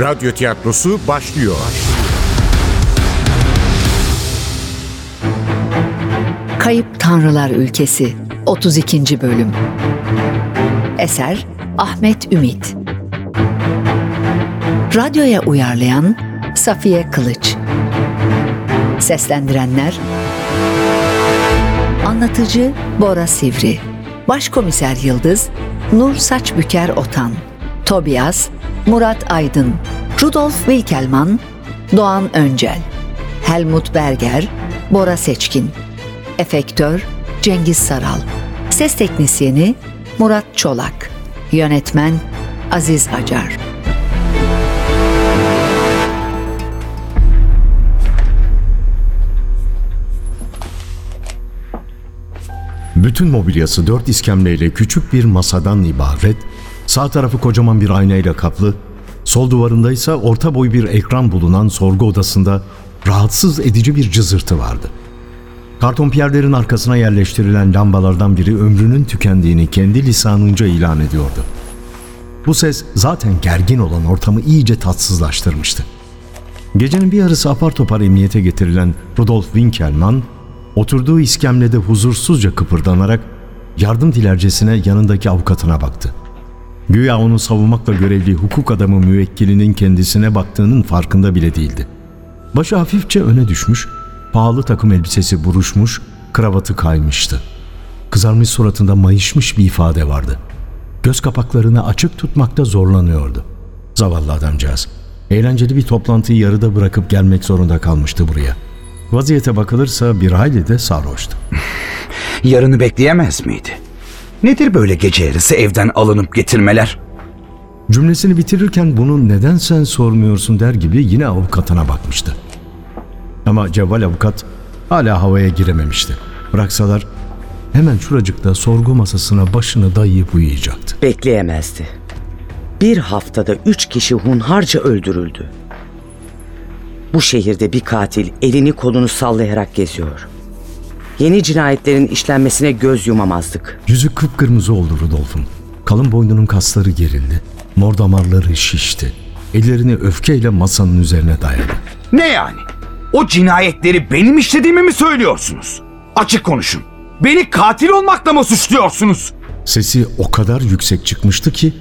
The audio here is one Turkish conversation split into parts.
Radyo tiyatrosu başlıyor. Kayıp Tanrılar Ülkesi 32. Bölüm Eser Ahmet Ümit Radyoya uyarlayan Safiye Kılıç Seslendirenler Anlatıcı Bora Sivri Başkomiser Yıldız Nur Saçbüker Otan Tobias Murat Aydın Rudolf Wilkelman Doğan Öncel Helmut Berger Bora Seçkin Efektör Cengiz Saral Ses Teknisyeni Murat Çolak Yönetmen Aziz Acar. Bütün mobilyası dört iskemleyle küçük bir masadan ibaret, sağ tarafı kocaman bir aynayla kaplı, sol duvarında ise orta boy bir ekran bulunan sorgu odasında rahatsız edici bir cızırtı vardı. Karton piyerlerin arkasına yerleştirilen lambalardan biri ömrünün tükendiğini kendi lisanınca ilan ediyordu. Bu ses zaten gergin olan ortamı iyice tatsızlaştırmıştı. Gecenin bir yarısı apar topar emniyete getirilen Rudolf Winkelmann, oturduğu iskemlede huzursuzca kıpırdanarak yardım dilercesine yanındaki avukatına baktı. Güya onu savunmakla görevli hukuk adamı müvekkilinin kendisine baktığının farkında bile değildi. Başı hafifçe öne düşmüş, pahalı takım elbisesi buruşmuş, kravatı kaymıştı. Kızarmış suratında mayışmış bir ifade vardı. Göz kapaklarını açık tutmakta zorlanıyordu. Zavallı adamcağız. Eğlenceli bir toplantıyı yarıda bırakıp gelmek zorunda kalmıştı buraya. Vaziyete bakılırsa bir hayli de sarhoştu. Yarını bekleyemez miydi? Nedir böyle gece yarısı evden alınıp getirmeler? Cümlesini bitirirken bunu neden sen sormuyorsun der gibi yine avukatına bakmıştı. Ama cevval avukat hala havaya girememişti. Bıraksalar hemen şuracıkta sorgu masasına başını dayayıp uyuyacaktı. Bekleyemezdi. Bir haftada üç kişi hunharca öldürüldü. Bu şehirde bir katil elini kolunu sallayarak geziyor. Yeni cinayetlerin işlenmesine göz yumamazdık. Yüzü kıpkırmızı oldu Rudolf'un. Kalın boynunun kasları gerildi. Mor damarları şişti. Ellerini öfkeyle masanın üzerine dayadı. Ne yani? O cinayetleri benim işlediğimi mi söylüyorsunuz? Açık konuşun. Beni katil olmakla mı suçluyorsunuz? Sesi o kadar yüksek çıkmıştı ki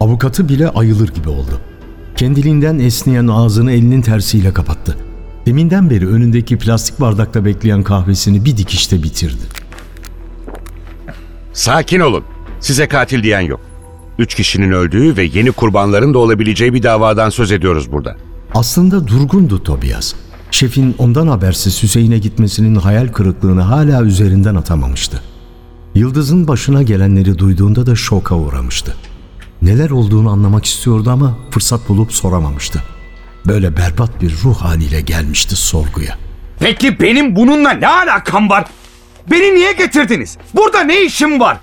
avukatı bile ayılır gibi oldu. Kendiliğinden esneyen ağzını elinin tersiyle kapattı. Deminden beri önündeki plastik bardakta bekleyen kahvesini bir dikişte bitirdi. Sakin olun. Size katil diyen yok. Üç kişinin öldüğü ve yeni kurbanların da olabileceği bir davadan söz ediyoruz burada. Aslında durgundu Tobias. Şefin ondan habersiz Hüseyin'e gitmesinin hayal kırıklığını hala üzerinden atamamıştı. Yıldız'ın başına gelenleri duyduğunda da şoka uğramıştı. Neler olduğunu anlamak istiyordu ama fırsat bulup soramamıştı. Böyle berbat bir ruh haliyle gelmişti sorguya. Peki benim bununla ne alakam var? Beni niye getirdiniz? Burada ne işim var?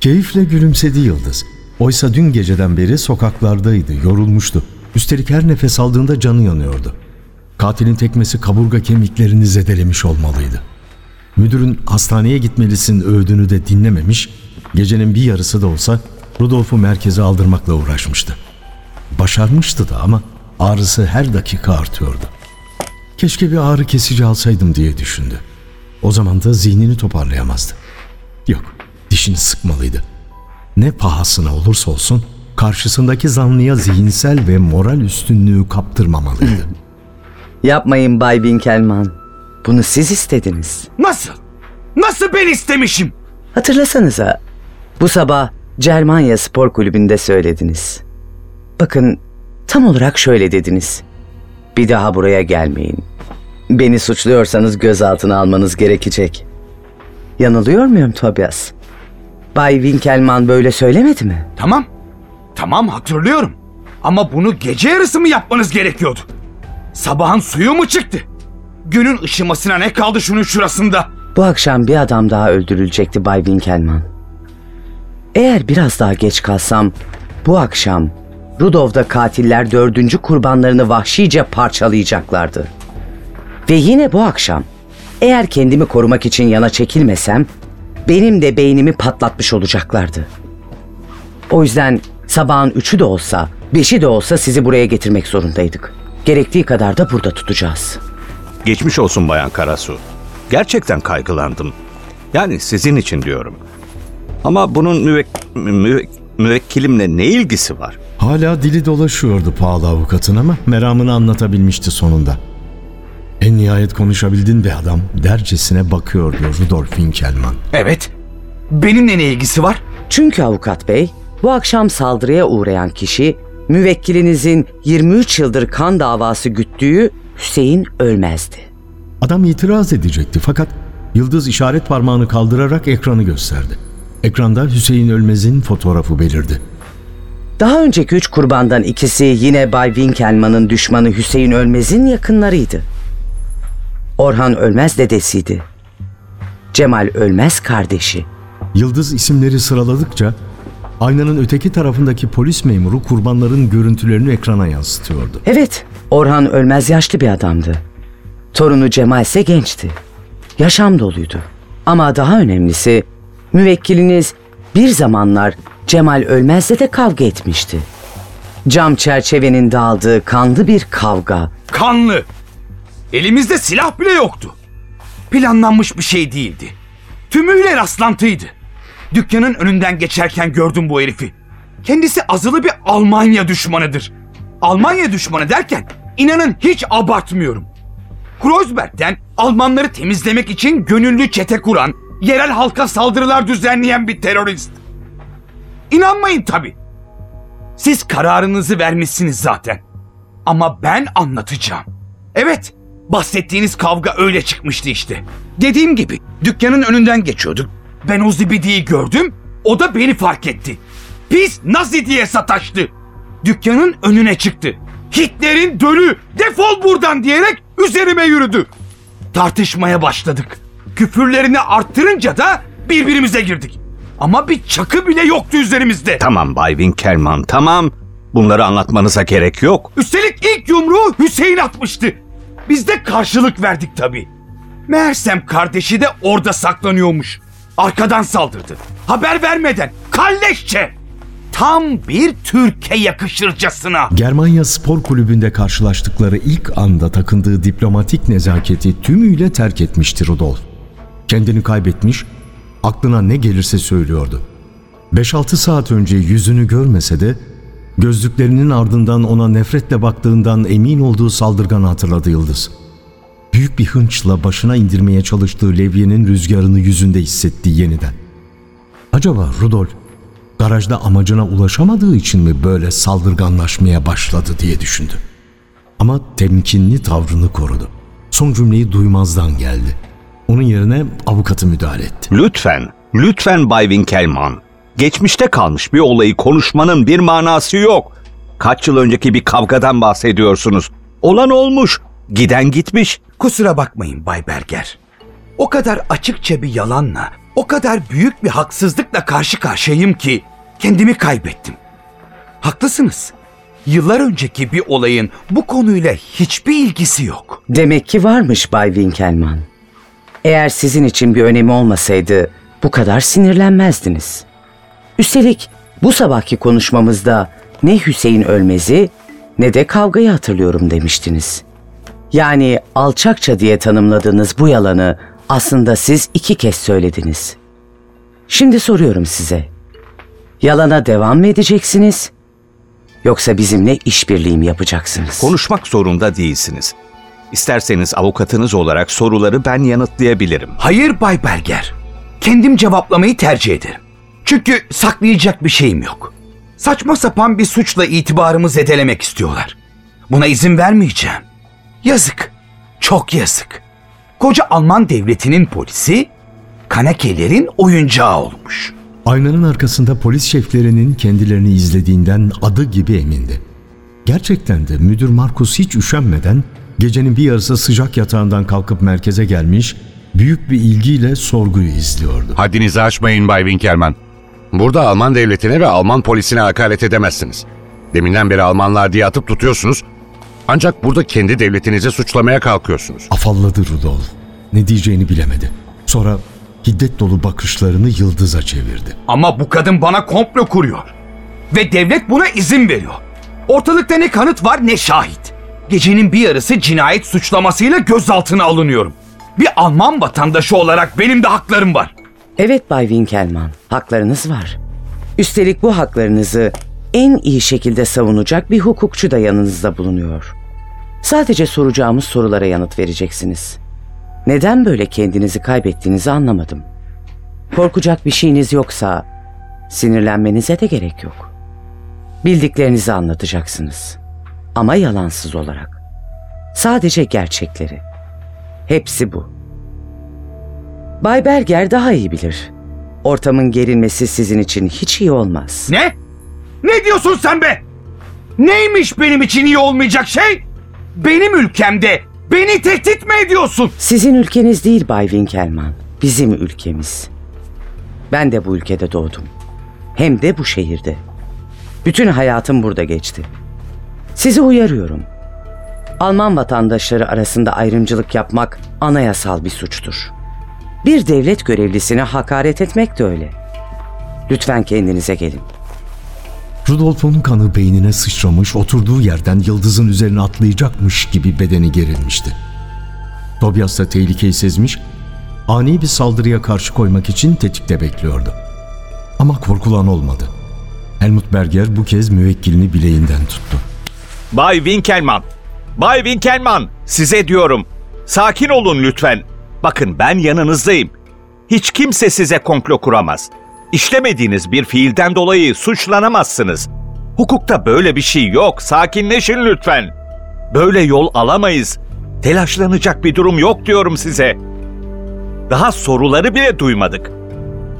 Keyifle gülümsedi Yıldız. Oysa dün geceden beri sokaklardaydı, yorulmuştu. Üstelik her nefes aldığında canı yanıyordu. Katilin tekmesi kaburga kemiklerini zedelemiş olmalıydı. Müdürün hastaneye gitmelisin övdüğünü de dinlememiş, gecenin bir yarısı da olsa Rudolf'u merkeze aldırmakla uğraşmıştı. Başarmıştı da ama ağrısı her dakika artıyordu. Keşke bir ağrı kesici alsaydım diye düşündü. O zaman da zihnini toparlayamazdı. Yok, dişini sıkmalıydı. Ne pahasına olursa olsun karşısındaki zanlıya zihinsel ve moral üstünlüğü kaptırmamalıydı. Yapmayın Bay Winkelmann. Bunu siz istediniz. Nasıl? Nasıl ben istemişim? Hatırlasanıza bu sabah Cermanya Spor Kulübü'nde söylediniz. Bakın tam olarak şöyle dediniz. Bir daha buraya gelmeyin. Beni suçluyorsanız gözaltına almanız gerekecek. Yanılıyor muyum Tobias? Bay Winkelmann böyle söylemedi mi? Tamam. Tamam hatırlıyorum. Ama bunu gece yarısı mı yapmanız gerekiyordu? Sabahın suyu mu çıktı? Günün ışımasına ne kaldı şunun şurasında? Bu akşam bir adam daha öldürülecekti Bay Winkelmann. Eğer biraz daha geç kalsam bu akşam Rudolf'da katiller dördüncü kurbanlarını vahşice parçalayacaklardı. Ve yine bu akşam eğer kendimi korumak için yana çekilmesem benim de beynimi patlatmış olacaklardı. O yüzden sabahın üçü de olsa Beşi de olsa sizi buraya getirmek zorundaydık. Gerektiği kadar da burada tutacağız. Geçmiş olsun Bayan Karasu. Gerçekten kaygılandım. Yani sizin için diyorum. Ama bunun müvek, müvek, müvekkilimle ne ilgisi var? Hala dili dolaşıyordu pahalı avukatın ama meramını anlatabilmişti sonunda. En nihayet konuşabildin be adam dercesine bakıyordu Rudolf Winkelmann. Evet. Benimle ne ilgisi var? Çünkü avukat bey, bu akşam saldırıya uğrayan kişi müvekkilinizin 23 yıldır kan davası güttüğü Hüseyin Ölmez'di. Adam itiraz edecekti fakat Yıldız işaret parmağını kaldırarak ekranı gösterdi. Ekranda Hüseyin Ölmez'in fotoğrafı belirdi. Daha önceki üç kurbandan ikisi yine Bay Winkelmann'ın düşmanı Hüseyin Ölmez'in yakınlarıydı. Orhan Ölmez dedesiydi. Cemal Ölmez kardeşi. Yıldız isimleri sıraladıkça aynanın öteki tarafındaki polis memuru kurbanların görüntülerini ekrana yansıtıyordu. Evet, Orhan Ölmez yaşlı bir adamdı. Torunu Cemal ise gençti. Yaşam doluydu. Ama daha önemlisi müvekkiliniz bir zamanlar Cemal Ölmez'le de kavga etmişti. Cam çerçevenin dağıldığı kanlı bir kavga. Kanlı. Elimizde silah bile yoktu. Planlanmış bir şey değildi. Tümüyle rastlantıydı. Dükkanın önünden geçerken gördüm bu herifi. Kendisi azılı bir Almanya düşmanıdır. Almanya düşmanı derken inanın hiç abartmıyorum. Kreuzberg'den Almanları temizlemek için gönüllü çete kuran, yerel halka saldırılar düzenleyen bir terörist. İnanmayın tabii. Siz kararınızı vermişsiniz zaten. Ama ben anlatacağım. Evet, bahsettiğiniz kavga öyle çıkmıştı işte. Dediğim gibi dükkanın önünden geçiyorduk. Ben o zibidiyi gördüm, o da beni fark etti. Pis Nazi diye sataştı. Dükkanın önüne çıktı. Hitler'in dölü, defol buradan diyerek üzerime yürüdü. Tartışmaya başladık. Küfürlerini arttırınca da birbirimize girdik. Ama bir çakı bile yoktu üzerimizde. Tamam Bay Winkelmann, tamam. Bunları anlatmanıza gerek yok. Üstelik ilk yumruğu Hüseyin atmıştı. Biz de karşılık verdik tabii. Meğersem kardeşi de orada saklanıyormuş. Arkadan saldırdı. Haber vermeden. Kalleşçe. Tam bir Türkiye yakışırcasına. Germanya Spor Kulübü'nde karşılaştıkları ilk anda takındığı diplomatik nezaketi tümüyle terk etmişti Rudolf. Kendini kaybetmiş, aklına ne gelirse söylüyordu. 5-6 saat önce yüzünü görmese de gözlüklerinin ardından ona nefretle baktığından emin olduğu saldırganı hatırladı Yıldız. Büyük bir hınçla başına indirmeye çalıştığı levyenin rüzgarını yüzünde hissetti yeniden. Acaba Rudolf garajda amacına ulaşamadığı için mi böyle saldırganlaşmaya başladı diye düşündü. Ama temkinli tavrını korudu. Son cümleyi duymazdan geldi. Onun yerine avukatı müdahale etti. Lütfen, lütfen Bay Winkelmann. Geçmişte kalmış bir olayı konuşmanın bir manası yok. Kaç yıl önceki bir kavgadan bahsediyorsunuz. Olan olmuş, giden gitmiş. Kusura bakmayın Bay Berger. O kadar açıkça bir yalanla, o kadar büyük bir haksızlıkla karşı karşıyayım ki kendimi kaybettim. Haklısınız. Yıllar önceki bir olayın bu konuyla hiçbir ilgisi yok. Demek ki varmış Bay Winkelmann. Eğer sizin için bir önemi olmasaydı bu kadar sinirlenmezdiniz. Üstelik bu sabahki konuşmamızda ne Hüseyin Ölmez'i ne de kavgayı hatırlıyorum demiştiniz. Yani alçakça diye tanımladığınız bu yalanı aslında siz iki kez söylediniz. Şimdi soruyorum size. Yalana devam mı edeceksiniz? Yoksa bizimle işbirliği mi yapacaksınız? Konuşmak zorunda değilsiniz. İsterseniz avukatınız olarak soruları ben yanıtlayabilirim. Hayır Bay Berger. Kendim cevaplamayı tercih ederim. Çünkü saklayacak bir şeyim yok. Saçma sapan bir suçla itibarımı zedelemek istiyorlar. Buna izin vermeyeceğim. Yazık. Çok yazık. Koca Alman devletinin polisi Kanakelerin oyuncağı olmuş. Aynanın arkasında polis şeflerinin kendilerini izlediğinden adı gibi emindi. Gerçekten de müdür Markus hiç üşenmeden gecenin bir yarısı sıcak yatağından kalkıp merkeze gelmiş, büyük bir ilgiyle sorguyu izliyordu. Haddinizi aşmayın Bay Winkelmann. Burada Alman devletine ve Alman polisine hakaret edemezsiniz. Deminden beri Almanlar diye atıp tutuyorsunuz. Ancak burada kendi devletinizi suçlamaya kalkıyorsunuz. Afalladı Rudolf. Ne diyeceğini bilemedi. Sonra hiddet dolu bakışlarını Yıldız'a çevirdi. Ama bu kadın bana komplo kuruyor. Ve devlet buna izin veriyor. Ortalıkta ne kanıt var ne şahit. Gecenin bir yarısı cinayet suçlamasıyla gözaltına alınıyorum. Bir Alman vatandaşı olarak benim de haklarım var. Evet Bay Winkelmann, haklarınız var. Üstelik bu haklarınızı en iyi şekilde savunacak bir hukukçu da yanınızda bulunuyor. Sadece soracağımız sorulara yanıt vereceksiniz. Neden böyle kendinizi kaybettiğinizi anlamadım. Korkacak bir şeyiniz yoksa sinirlenmenize de gerek yok. Bildiklerinizi anlatacaksınız. Ama yalansız olarak. Sadece gerçekleri. Hepsi bu. Bay Berger daha iyi bilir. Ortamın gerilmesi sizin için hiç iyi olmaz. Ne? Ne diyorsun sen be? Neymiş benim için iyi olmayacak şey? Benim ülkemde beni tehdit mi ediyorsun? Sizin ülkeniz değil Bay Winkelmann. Bizim ülkemiz. Ben de bu ülkede doğdum. Hem de bu şehirde. Bütün hayatım burada geçti. Sizi uyarıyorum. Alman vatandaşları arasında ayrımcılık yapmak anayasal bir suçtur. Bir devlet görevlisine hakaret etmek de öyle. Lütfen kendinize gelin. Rudolf'un kanı beynine sıçramış, oturduğu yerden yıldızın üzerine atlayacakmış gibi bedeni gerilmişti. Tobias da tehlikeyi sezmiş, ani bir saldırıya karşı koymak için tetikte bekliyordu. Ama korkulan olmadı. Helmut Berger bu kez müvekkilini bileğinden tuttu. Bay Winkelmann, Bay Winkelmann size diyorum. Sakin olun lütfen. Bakın ben yanınızdayım. Hiç kimse size komplo kuramaz. İşlemediğiniz bir fiilden dolayı suçlanamazsınız. Hukukta böyle bir şey yok. Sakinleşin lütfen. Böyle yol alamayız. Telaşlanacak bir durum yok diyorum size. Daha soruları bile duymadık.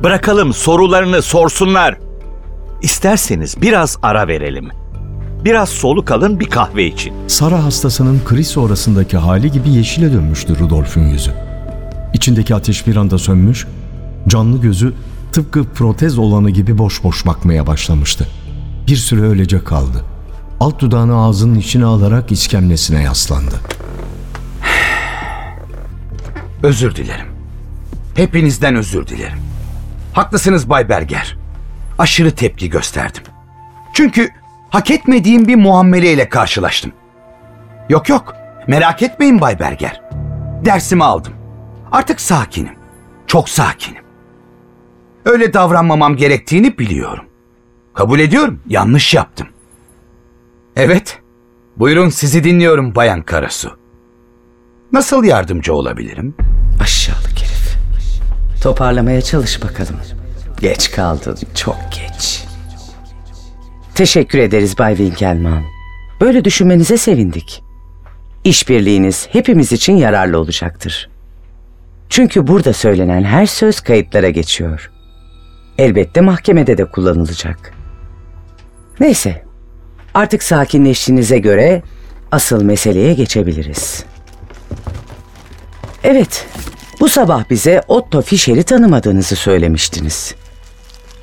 Bırakalım sorularını sorsunlar. İsterseniz biraz ara verelim. Biraz soluk alın bir kahve için. Sara hastasının kriz sonrasındaki hali gibi yeşile dönmüştü Rudolf'un yüzü. İçindeki ateş bir anda sönmüş, canlı gözü tıpkı protez olanı gibi boş boş bakmaya başlamıştı. Bir süre öylece kaldı. Alt dudağını ağzının içine alarak iskemlesine yaslandı. Özür dilerim. Hepinizden özür dilerim. Haklısınız Bay Berger. Aşırı tepki gösterdim. Çünkü hak etmediğim bir muameleyle karşılaştım. Yok yok, merak etmeyin Bay Berger. Dersimi aldım. Artık sakinim. Çok sakinim. Öyle davranmamam gerektiğini biliyorum. Kabul ediyorum, yanlış yaptım. Evet, buyurun sizi dinliyorum Bayan Karasu. Nasıl yardımcı olabilirim? Aşağılık herif. Toparlamaya çalış bakalım. Geç kaldın, çok geç. Teşekkür ederiz Bay Winkelmann. Böyle düşünmenize sevindik. İşbirliğiniz hepimiz için yararlı olacaktır. Çünkü burada söylenen her söz kayıtlara geçiyor. Elbette mahkemede de kullanılacak. Neyse, artık sakinleştiğinize göre asıl meseleye geçebiliriz. Evet, bu sabah bize Otto Fischer'i tanımadığınızı söylemiştiniz.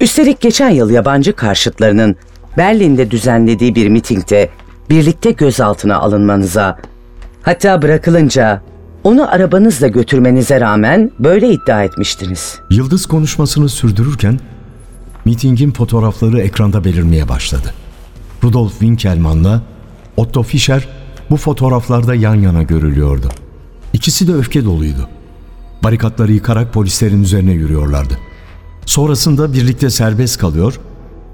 Üstelik geçen yıl yabancı karşıtlarının Berlin'de düzenlediği bir mitingde birlikte gözaltına alınmanıza, hatta bırakılınca onu arabanızla götürmenize rağmen böyle iddia etmiştiniz. Yıldız konuşmasını sürdürürken mitingin fotoğrafları ekranda belirmeye başladı. Rudolf Winkelmann'la Otto Fischer bu fotoğraflarda yan yana görülüyordu. İkisi de öfke doluydu. Barikatları yıkarak polislerin üzerine yürüyorlardı. Sonrasında birlikte serbest kalıyor,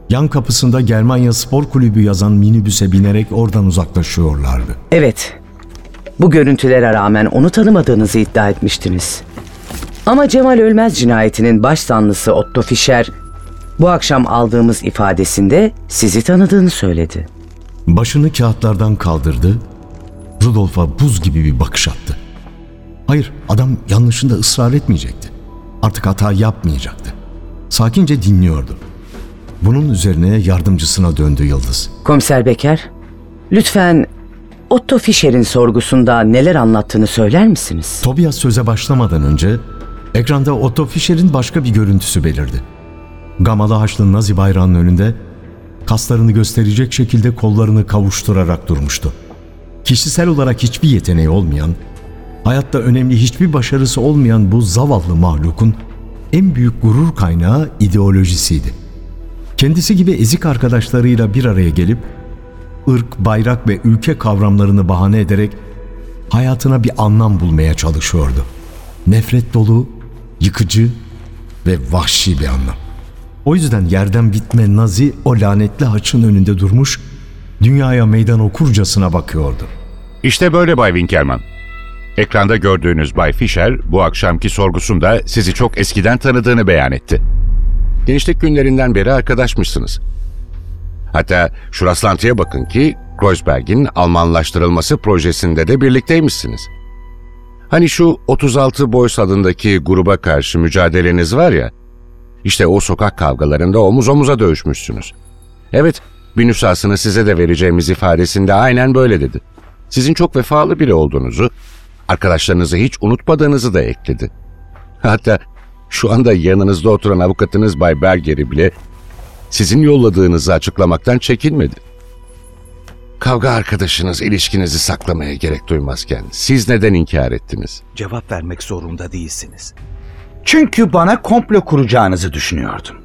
yan kapısında Germanya Spor Kulübü yazan minibüse binerek oradan uzaklaşıyorlardı. Evet, bu görüntülere rağmen onu tanımadığınızı iddia etmiştiniz. Ama Cemal Ölmez cinayetinin baş zanlısı Otto Fischer, bu akşam aldığımız ifadesinde sizi tanıdığını söyledi. Başını kağıtlardan kaldırdı, Rudolf'a buz gibi bir bakış attı. Hayır, adam yanlışında ısrar etmeyecekti. Artık hata yapmayacaktı. Sakince dinliyordu. Bunun üzerine yardımcısına döndü Yıldız. Komiser Becker, lütfen Otto Fischer'in sorgusunda neler anlattığını söyler misiniz? Tobias söze başlamadan önce ekranda Otto Fischer'in başka bir görüntüsü belirdi. Gamalı haçlı Nazi bayrağının önünde kaslarını gösterecek şekilde kollarını kavuşturarak durmuştu. Kişisel olarak hiçbir yeteneği olmayan, hayatta önemli hiçbir başarısı olmayan bu zavallı mahlukun en büyük gurur kaynağı ideolojisiydi. Kendisi gibi ezik arkadaşlarıyla bir araya gelip ırk, bayrak ve ülke kavramlarını bahane ederek hayatına bir anlam bulmaya çalışıyordu. Nefret dolu, yıkıcı ve vahşi bir anlam. O yüzden yerden bitme Nazi o lanetli haçın önünde durmuş, dünyaya meydan okurcasına bakıyordu. İşte böyle Bay Winkelmann. Ekranda gördüğünüz Bay Fischer bu akşamki sorgusunda sizi çok eskiden tanıdığını beyan etti. Gençlik günlerinden beri arkadaşmışsınız. Hatta şu rastlantıya bakın ki Kreuzberg'in Almanlaştırılması projesinde de birlikteymişsiniz. Hani şu 36 Boys adındaki gruba karşı mücadeleniz var ya, işte o sokak kavgalarında omuz omuza dövüşmüşsünüz. Evet, bir nüshasını size de vereceğimiz ifadesinde aynen böyle dedi. Sizin çok vefalı biri olduğunuzu, arkadaşlarınızı hiç unutmadığınızı da ekledi. Hatta şu anda yanınızda oturan avukatınız Bay Berger'i bile sizin yolladığınızı açıklamaktan çekinmedi. Kavga arkadaşınız ilişkinizi saklamaya gerek duymazken siz neden inkar ettiniz? Cevap vermek zorunda değilsiniz. Çünkü bana komplo kuracağınızı düşünüyordum.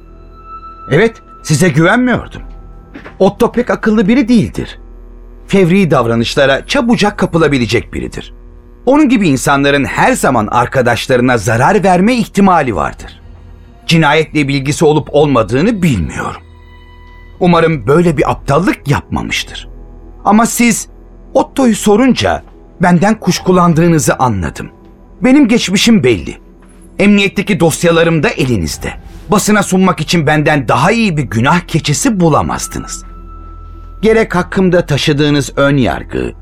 Evet, size güvenmiyordum. Otto pek akıllı biri değildir. Fevri davranışlara çabucak kapılabilecek biridir. Onun gibi insanların her zaman arkadaşlarına zarar verme ihtimali vardır. Cinayetle bilgisi olup olmadığını bilmiyorum. Umarım böyle bir aptallık yapmamıştır. Ama siz Otto'yu sorunca benden kuşkulandığınızı anladım. Benim geçmişim belli. Emniyetteki dosyalarım da elinizde. Basına sunmak için benden daha iyi bir günah keçisi bulamazdınız. Gerek hakkımda taşıdığınız ön yargı,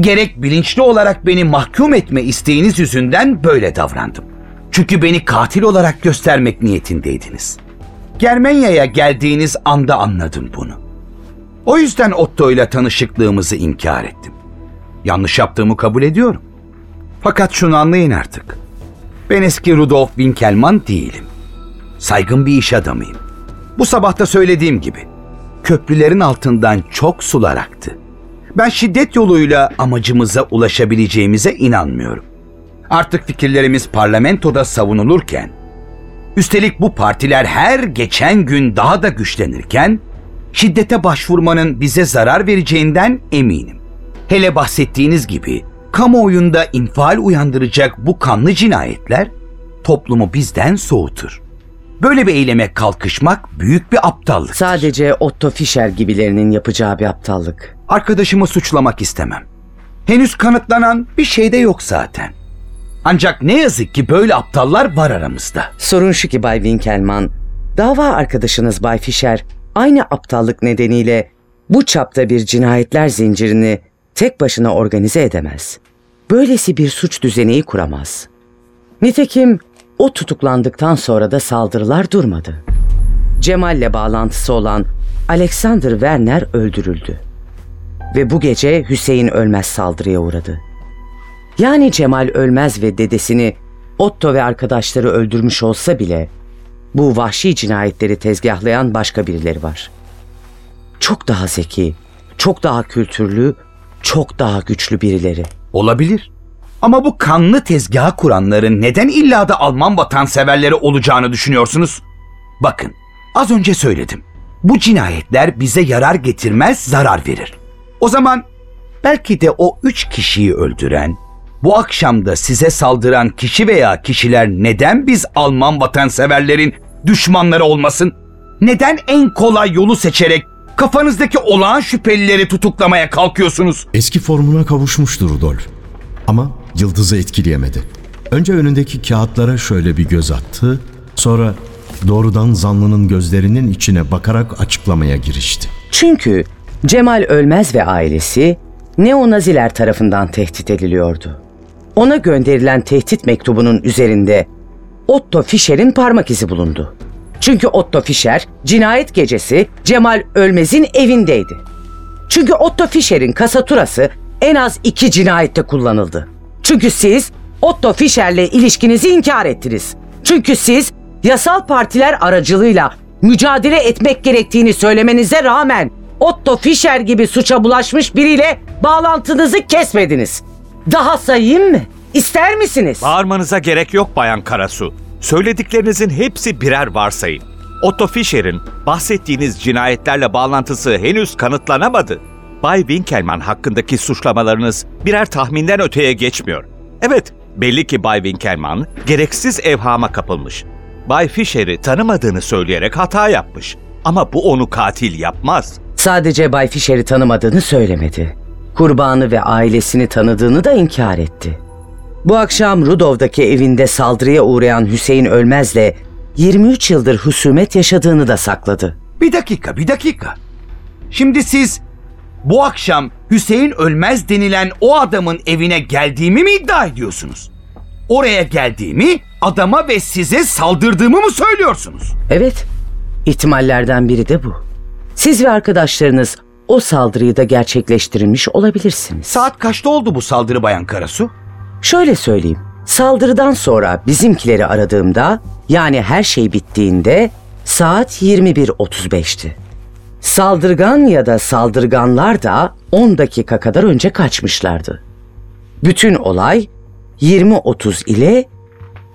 gerek bilinçli olarak beni mahkum etme isteğiniz yüzünden böyle davrandım. Çünkü beni katil olarak göstermek niyetindeydiniz. Germenya'ya geldiğiniz anda anladım bunu. O yüzden Otto ile tanışıklığımızı inkar ettim. Yanlış yaptığımı kabul ediyorum. Fakat şunu anlayın artık. Ben eski Rudolf Winkelmann değilim. Saygın bir iş adamıyım. Bu sabah da söylediğim gibi köprülerin altından çok sular aktı. Ben şiddet yoluyla amacımıza ulaşabileceğimize inanmıyorum. Artık fikirlerimiz parlamentoda savunulurken, üstelik bu partiler her geçen gün daha da güçlenirken, şiddete başvurmanın bize zarar vereceğinden eminim. Hele bahsettiğiniz gibi kamuoyunda infial uyandıracak bu kanlı cinayetler toplumu bizden soğutur. Böyle bir eyleme kalkışmak büyük bir aptallık. Sadece Otto Fischer gibilerinin yapacağı bir aptallık. Arkadaşımı suçlamak istemem. Henüz kanıtlanan bir şey de yok zaten. Ancak ne yazık ki böyle aptallar var aramızda. Sorun şu ki Bay Winkelmann, dava arkadaşınız Bay Fischer aynı aptallık nedeniyle bu çapta bir cinayetler zincirini tek başına organize edemez. Böylesi bir suç düzeneği kuramaz. Nitekim o tutuklandıktan sonra da saldırılar durmadı. Cemal'le bağlantısı olan Alexander Werner öldürüldü. Ve bu gece Hüseyin Ölmez saldırıya uğradı. Yani Cemal Ölmez ve dedesini Otto ve arkadaşları öldürmüş olsa bile bu vahşi cinayetleri tezgahlayan başka birileri var. Çok daha zeki, çok daha kültürlü, çok daha güçlü birileri. Olabilir. Ama bu kanlı tezgahı kuranların neden illa da Alman vatanseverleri olacağını düşünüyorsunuz? Bakın, az önce söyledim. Bu cinayetler bize yarar getirmez, zarar verir. O zaman belki de o üç kişiyi öldüren, bu akşam da size saldıran kişi veya kişiler neden biz Alman vatanseverlerin düşmanları olmasın? Neden en kolay yolu seçerek kafanızdaki olağan şüphelileri tutuklamaya kalkıyorsunuz? Eski formuna kavuşmuştu Rudolf. Ama yıldızı etkileyemedi. Önce önündeki kağıtlara şöyle bir göz attı, sonra doğrudan zanlının gözlerinin içine bakarak açıklamaya girişti. Çünkü Cemal Ölmez ve ailesi neonaziler tarafından tehdit ediliyordu. Ona gönderilen tehdit mektubunun üzerinde Otto Fischer'in parmak izi bulundu. Çünkü Otto Fischer cinayet gecesi Cemal Ölmez'in evindeydi. Çünkü Otto Fischer'in kasaturası en az iki cinayette kullanıldı. Çünkü siz Otto Fischer'le ilişkinizi inkar ettiniz. Çünkü siz yasal partiler aracılığıyla mücadele etmek gerektiğini söylemenize rağmen Otto Fischer gibi suça bulaşmış biriyle bağlantınızı kesmediniz. Daha sayayım mı? İster misiniz? Bağırmanıza gerek yok Bayan Karasu. Söylediklerinizin hepsi birer varsayım. Otto Fischer'in bahsettiğiniz cinayetlerle bağlantısı henüz kanıtlanamadı. Bay Winkelmann hakkındaki suçlamalarınız birer tahminden öteye geçmiyor. Evet, belli ki Bay Winkelmann gereksiz evhama kapılmış. Bay Fisher'i tanımadığını söyleyerek hata yapmış. Ama bu onu katil yapmaz. Sadece Bay Fisher'i tanımadığını söylemedi. Kurbanı ve ailesini tanıdığını da inkar etti. Bu akşam Rudolf'daki evinde saldırıya uğrayan Hüseyin Ölmez'le 23 yıldır husumet yaşadığını da sakladı. Bir dakika, bir dakika. Şimdi siz bu akşam Hüseyin Ölmez denilen o adamın evine geldiğimi mi iddia ediyorsunuz? Oraya geldiğimi, adama ve size saldırdığımı mı söylüyorsunuz? Evet, ihtimallerden biri de bu. Siz ve arkadaşlarınız o saldırıyı da gerçekleştirmiş olabilirsiniz. Saat kaçta oldu bu saldırı Bayan Karasu? Şöyle söyleyeyim. Saldırıdan sonra bizimkileri aradığımda yani her şey bittiğinde saat 21.35'ti. Saldırgan ya da saldırganlar da 10 dakika kadar önce kaçmışlardı. Bütün olay 20.30 ile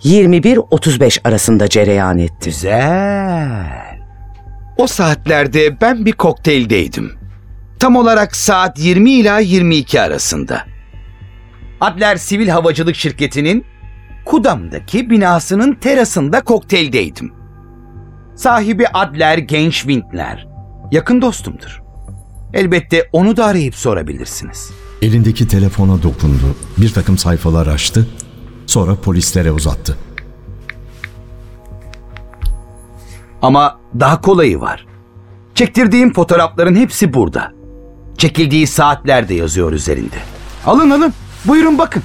21.35 arasında cereyan etti. Güzel. O saatlerde ben bir kokteyldeydim. Tam olarak saat 20 ila 22 arasında. Adler Sivil Havacılık Şirketi'nin Kudam'daki binasının terasında kokteyldeydim. Sahibi Adler Genç Windler. Yakın dostumdur. Elbette onu da arayıp sorabilirsiniz. Elindeki telefona dokundu. Bir takım sayfalar açtı. Sonra polislere uzattı. Ama daha kolayı var. Çektirdiğim fotoğrafların hepsi burada. Çekildiği saatler de yazıyor üzerinde. Alın alın. Buyurun bakın.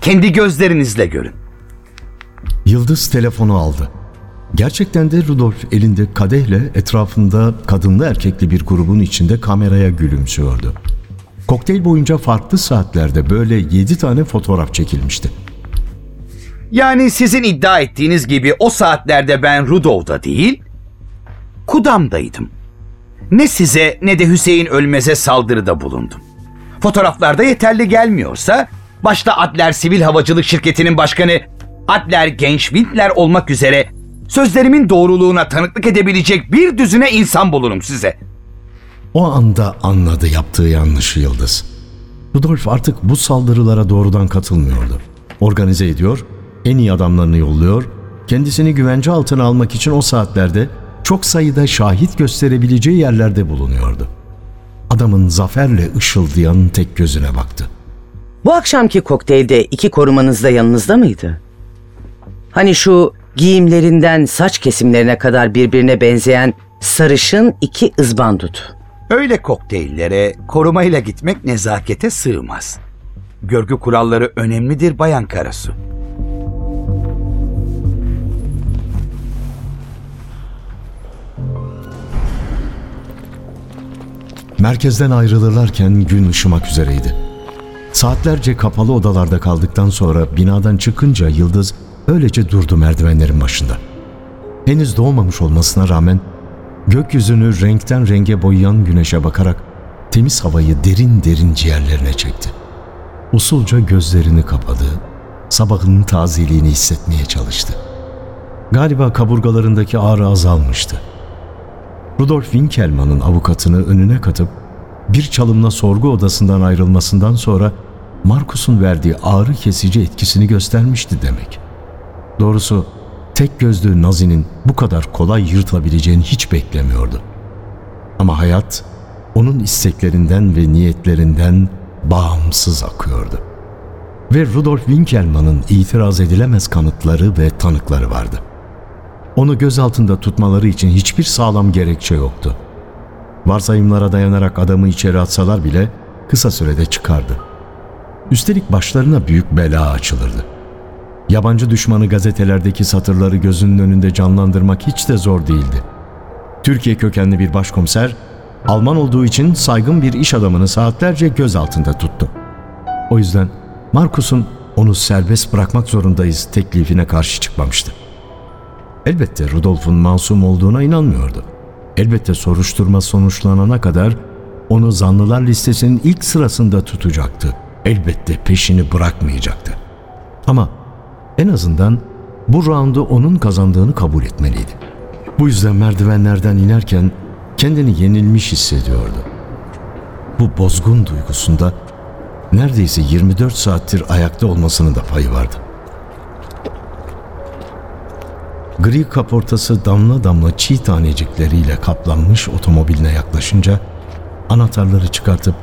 Kendi gözlerinizle görün. Yıldız telefonu aldı. Gerçekten de Rudolf elinde kadehle etrafında kadınlı erkekli bir grubun içinde kameraya gülümsüyordu. Kokteyl boyunca farklı saatlerde böyle yedi tane fotoğraf çekilmişti. Yani sizin iddia ettiğiniz gibi o saatlerde ben Rudolf'da değil, Kudam'daydım. Ne size ne de Hüseyin Ölmez'e saldırıda bulundum. Fotoğraflarda yeterli gelmiyorsa, başta Adler Sivil Havacılık Şirketi'nin başkanı Adler Genç Windler olmak üzere sözlerimin doğruluğuna tanıklık edebilecek bir düzine insan bulurum size. O anda anladı yaptığı yanlışı Yıldız. Rudolf artık bu saldırılara doğrudan katılmıyordu. Organize ediyor, en iyi adamlarını yolluyor, kendisini güvence altına almak için o saatlerde çok sayıda şahit gösterebileceği yerlerde bulunuyordu. Adamın zaferle ışıldayan tek gözüne baktı. Bu akşamki kokteylde iki korumanız da yanınızda mıydı? Hani şu giyimlerinden saç kesimlerine kadar birbirine benzeyen sarışın iki ızbandut. Öyle kokteyllere korumayla gitmek nezakete sığmaz. Görgü kuralları önemlidir Bayan Karasu. Merkezden ayrılırlarken gün ışımak üzereydi. Saatlerce kapalı odalarda kaldıktan sonra binadan çıkınca Yıldız öylece durdu merdivenlerin başında. Henüz doğmamış olmasına rağmen gökyüzünü renkten renge boyayan güneşe bakarak temiz havayı derin derin ciğerlerine çekti. Usulca gözlerini kapadı, sabahın tazeliğini hissetmeye çalıştı. Galiba kaburgalarındaki ağrı azalmıştı. Rudolf Winkelmann'ın avukatını önüne katıp bir çalımla sorgu odasından ayrılmasından sonra Markus'un verdiği ağrı kesici etkisini göstermişti demek. Doğrusu tek gözlü Nazi'nin bu kadar kolay yırtılabileceğini hiç beklemiyordu. Ama hayat onun isteklerinden ve niyetlerinden bağımsız akıyordu. Ve Rudolf Winkelmann'ın itiraz edilemez kanıtları ve tanıkları vardı. Onu göz altında tutmaları için hiçbir sağlam gerekçe yoktu. Varsayımlara dayanarak adamı içeri atsalar bile kısa sürede çıkardı. Üstelik başlarına büyük bela açılırdı. Yabancı düşmanı gazetelerdeki satırları gözünün önünde canlandırmak hiç de zor değildi. Türkiye kökenli bir başkomiser, Alman olduğu için saygın bir iş adamını saatlerce göz altında tuttu. O yüzden Markus'un onu serbest bırakmak zorundayız teklifine karşı çıkmamıştı. Elbette Rudolf'un masum olduğuna inanmıyordu. Elbette soruşturma sonuçlanana kadar onu zanlılar listesinin ilk sırasında tutacaktı. Elbette peşini bırakmayacaktı. Ama en azından bu roundu onun kazandığını kabul etmeliydi. Bu yüzden merdivenlerden inerken kendini yenilmiş hissediyordu. bu bozgun duygusunda neredeyse 24 saattir ayakta olmasının da payı vardı. Gri kaportası damla damla çiğ tanecikleriyle kaplanmış otomobiline yaklaşınca anahtarları çıkartıp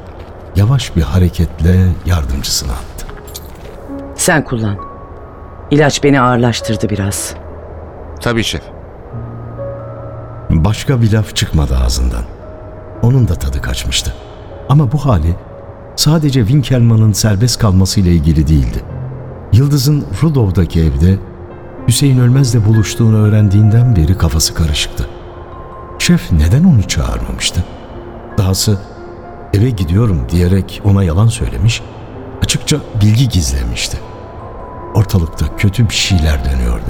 yavaş bir hareketle yardımcısına attı. Sen kullan. İlaç beni ağırlaştırdı biraz. Tabii şef. Başka bir laf çıkmadı ağzından. Onun da tadı kaçmıştı. Ama bu hali sadece Winkelmann'ın serbest kalmasıyla ilgili değildi. Yıldız'ın Rudolf'daki evde Hüseyin Ölmez'le buluştuğunu öğrendiğinden beri kafası karışıktı. Şef neden onu çağırmamıştı? Dahası eve gidiyorum diyerek ona yalan söylemiş, açıkça bilgi gizlemişti. Ortalıkta kötü bir şeyler dönüyordu.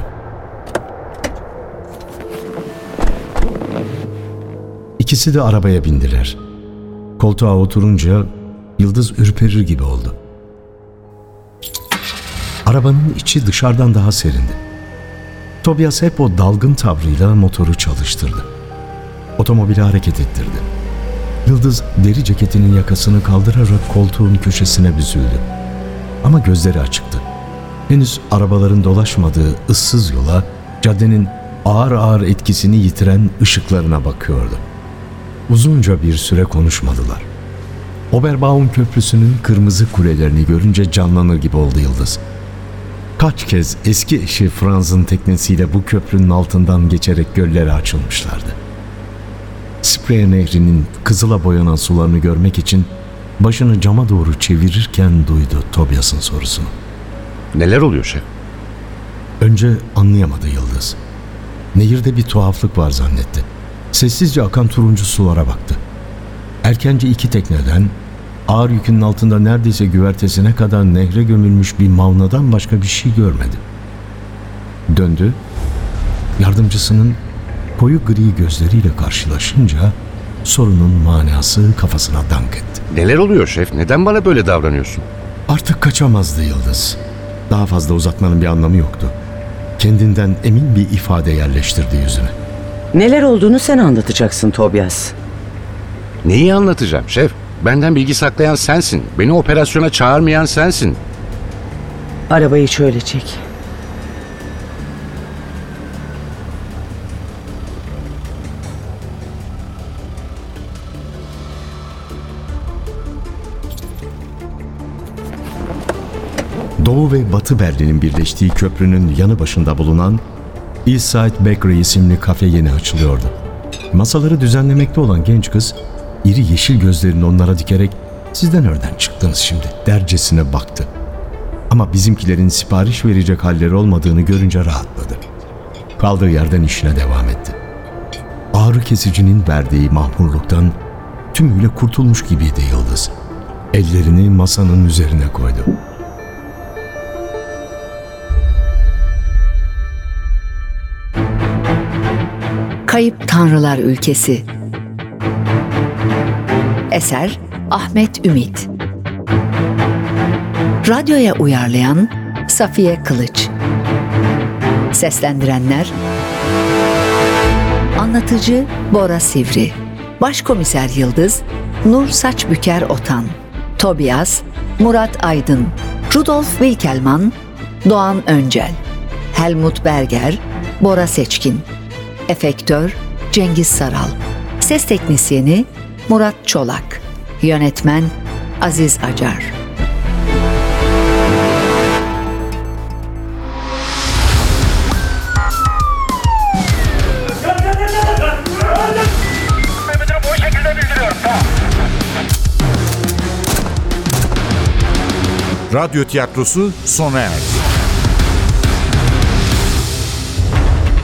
İkisi de arabaya bindiler. Koltuğa oturunca Yıldız ürperir gibi oldu. Arabanın içi dışarıdan daha serindi. Tobias hep o dalgın tavrıyla motoru çalıştırdı. Otomobili hareket ettirdi. Yıldız deri ceketinin yakasını kaldırarak koltuğun köşesine büzüldü. Ama gözleri açıktı. Henüz arabaların dolaşmadığı ıssız yola caddenin ağır ağır etkisini yitiren ışıklarına bakıyordu. Uzunca bir süre konuşmadılar. Oberbaum Köprüsü'nün kırmızı kulelerini görünce canlanır gibi oldu Yıldız. Kaç kez eski eşi Franz'ın teknesiyle bu köprünün altından geçerek göllere açılmışlardı. Spree Nehri'nin kızıla boyanan sularını görmek için başını cama doğru çevirirken duydu Tobias'ın sorusunu. Neler oluyor şef? Önce anlayamadı Yıldız. Nehirde bir tuhaflık var zannetti. Sessizce akan turuncu sulara baktı. Erkence iki tekneden ağır yükün altında neredeyse güvertesine kadar nehre gömülmüş bir mavnadan başka bir şey görmedi. Döndü. Yardımcısının koyu gri gözleriyle karşılaşınca sorunun manası kafasına dank etti. Neler oluyor şef? Neden bana böyle davranıyorsun? Artık kaçamazdı Yıldız. Daha fazla uzatmanın bir anlamı yoktu. Kendinden emin bir ifade yerleştirdi yüzüne. Neler olduğunu sen anlatacaksın Tobias. Neyi anlatacağım şef? Benden bilgi saklayan sensin. Beni operasyona çağırmayan sensin. Arabayı şöyle çek. Doğu ve Batı Berlin'in birleştiği köprünün yanı başında bulunan Eastside Bakery isimli kafe yeni açılıyordu. Masaları düzenlemekte olan genç kız, iri yeşil gözlerini onlara dikerek ''Sizden nereden çıktınız şimdi?'' dercesine baktı. Ama bizimkilerin sipariş verecek halleri olmadığını görünce rahatladı. Kaldığı yerden işine devam etti. Ağrı kesicinin verdiği mahmurluktan tümüyle kurtulmuş gibiydi Yıldız. Ellerini masanın üzerine koydu. Kayıp Tanrılar Ülkesi Eser Ahmet Ümit. Radyoya uyarlayan Safiye Kılıç. Seslendirenler Anlatıcı Bora Sivri. Başkomiser Yıldız Nur Saçbüker Otan. Tobias Murat Aydın. Rudolf Wilkelman Doğan Öncel. Helmut Berger Bora Seçkin. Efektör Cengiz Saral. Ses Teknisyeni Murat Çolak Yönetmen Aziz Acar. Radyo tiyatrosu sona erdi.